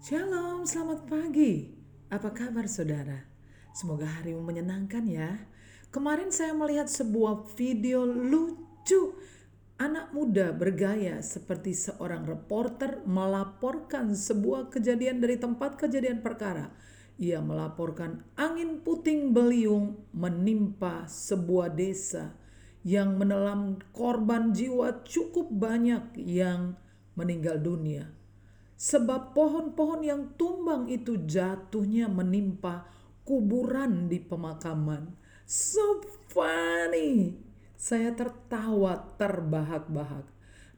Shalom, selamat pagi. Apa kabar saudara? Semoga harimu menyenangkan ya. Kemarin saya melihat sebuah video lucu. Anak muda bergaya seperti seorang reporter melaporkan sebuah kejadian dari tempat kejadian perkara. Ia melaporkan angin puting beliung menimpa sebuah desa yang menelan korban jiwa cukup banyak yang meninggal dunia. Sebab pohon-pohon yang tumbang itu jatuhnya menimpa kuburan di pemakaman. So funny. Saya tertawa terbahak-bahak.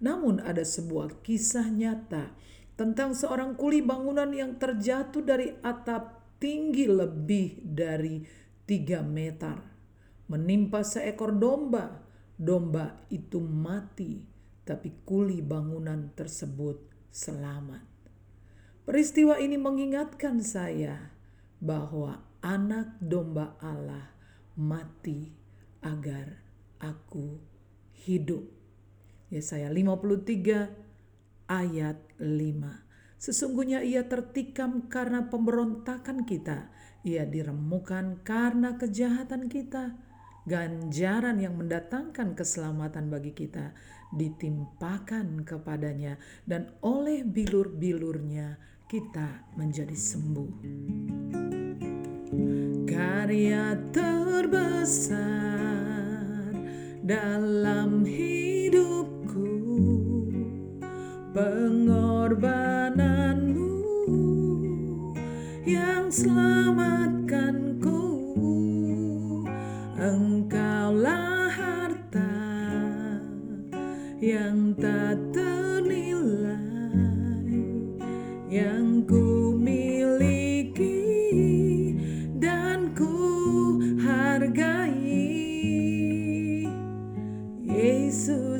Namun ada sebuah kisah nyata tentang seorang kuli bangunan yang terjatuh dari atap tinggi lebih dari 3 meter. Menimpa seekor domba. Domba itu mati, tapi kuli bangunan tersebut selamat. Peristiwa ini mengingatkan saya bahwa anak domba Allah mati agar aku hidup. Yesaya 53 ayat 5. Sesungguhnya ia tertikam karena pemberontakan kita. Ia diremukan karena kejahatan kita. Ganjaran yang mendatangkan keselamatan bagi kita ditimpakan kepadanya dan oleh bilur-bilurnya kita menjadi sembuh. Karya terbesar dalam hidupku pengorbananmu yang selamatkanku engkaulah harta yang tak ternilai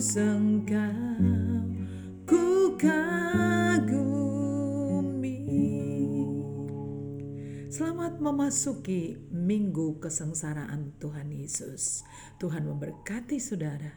engkau ku kagumi. Selamat memasuki minggu kesengsaraan Tuhan Yesus. Tuhan memberkati saudara.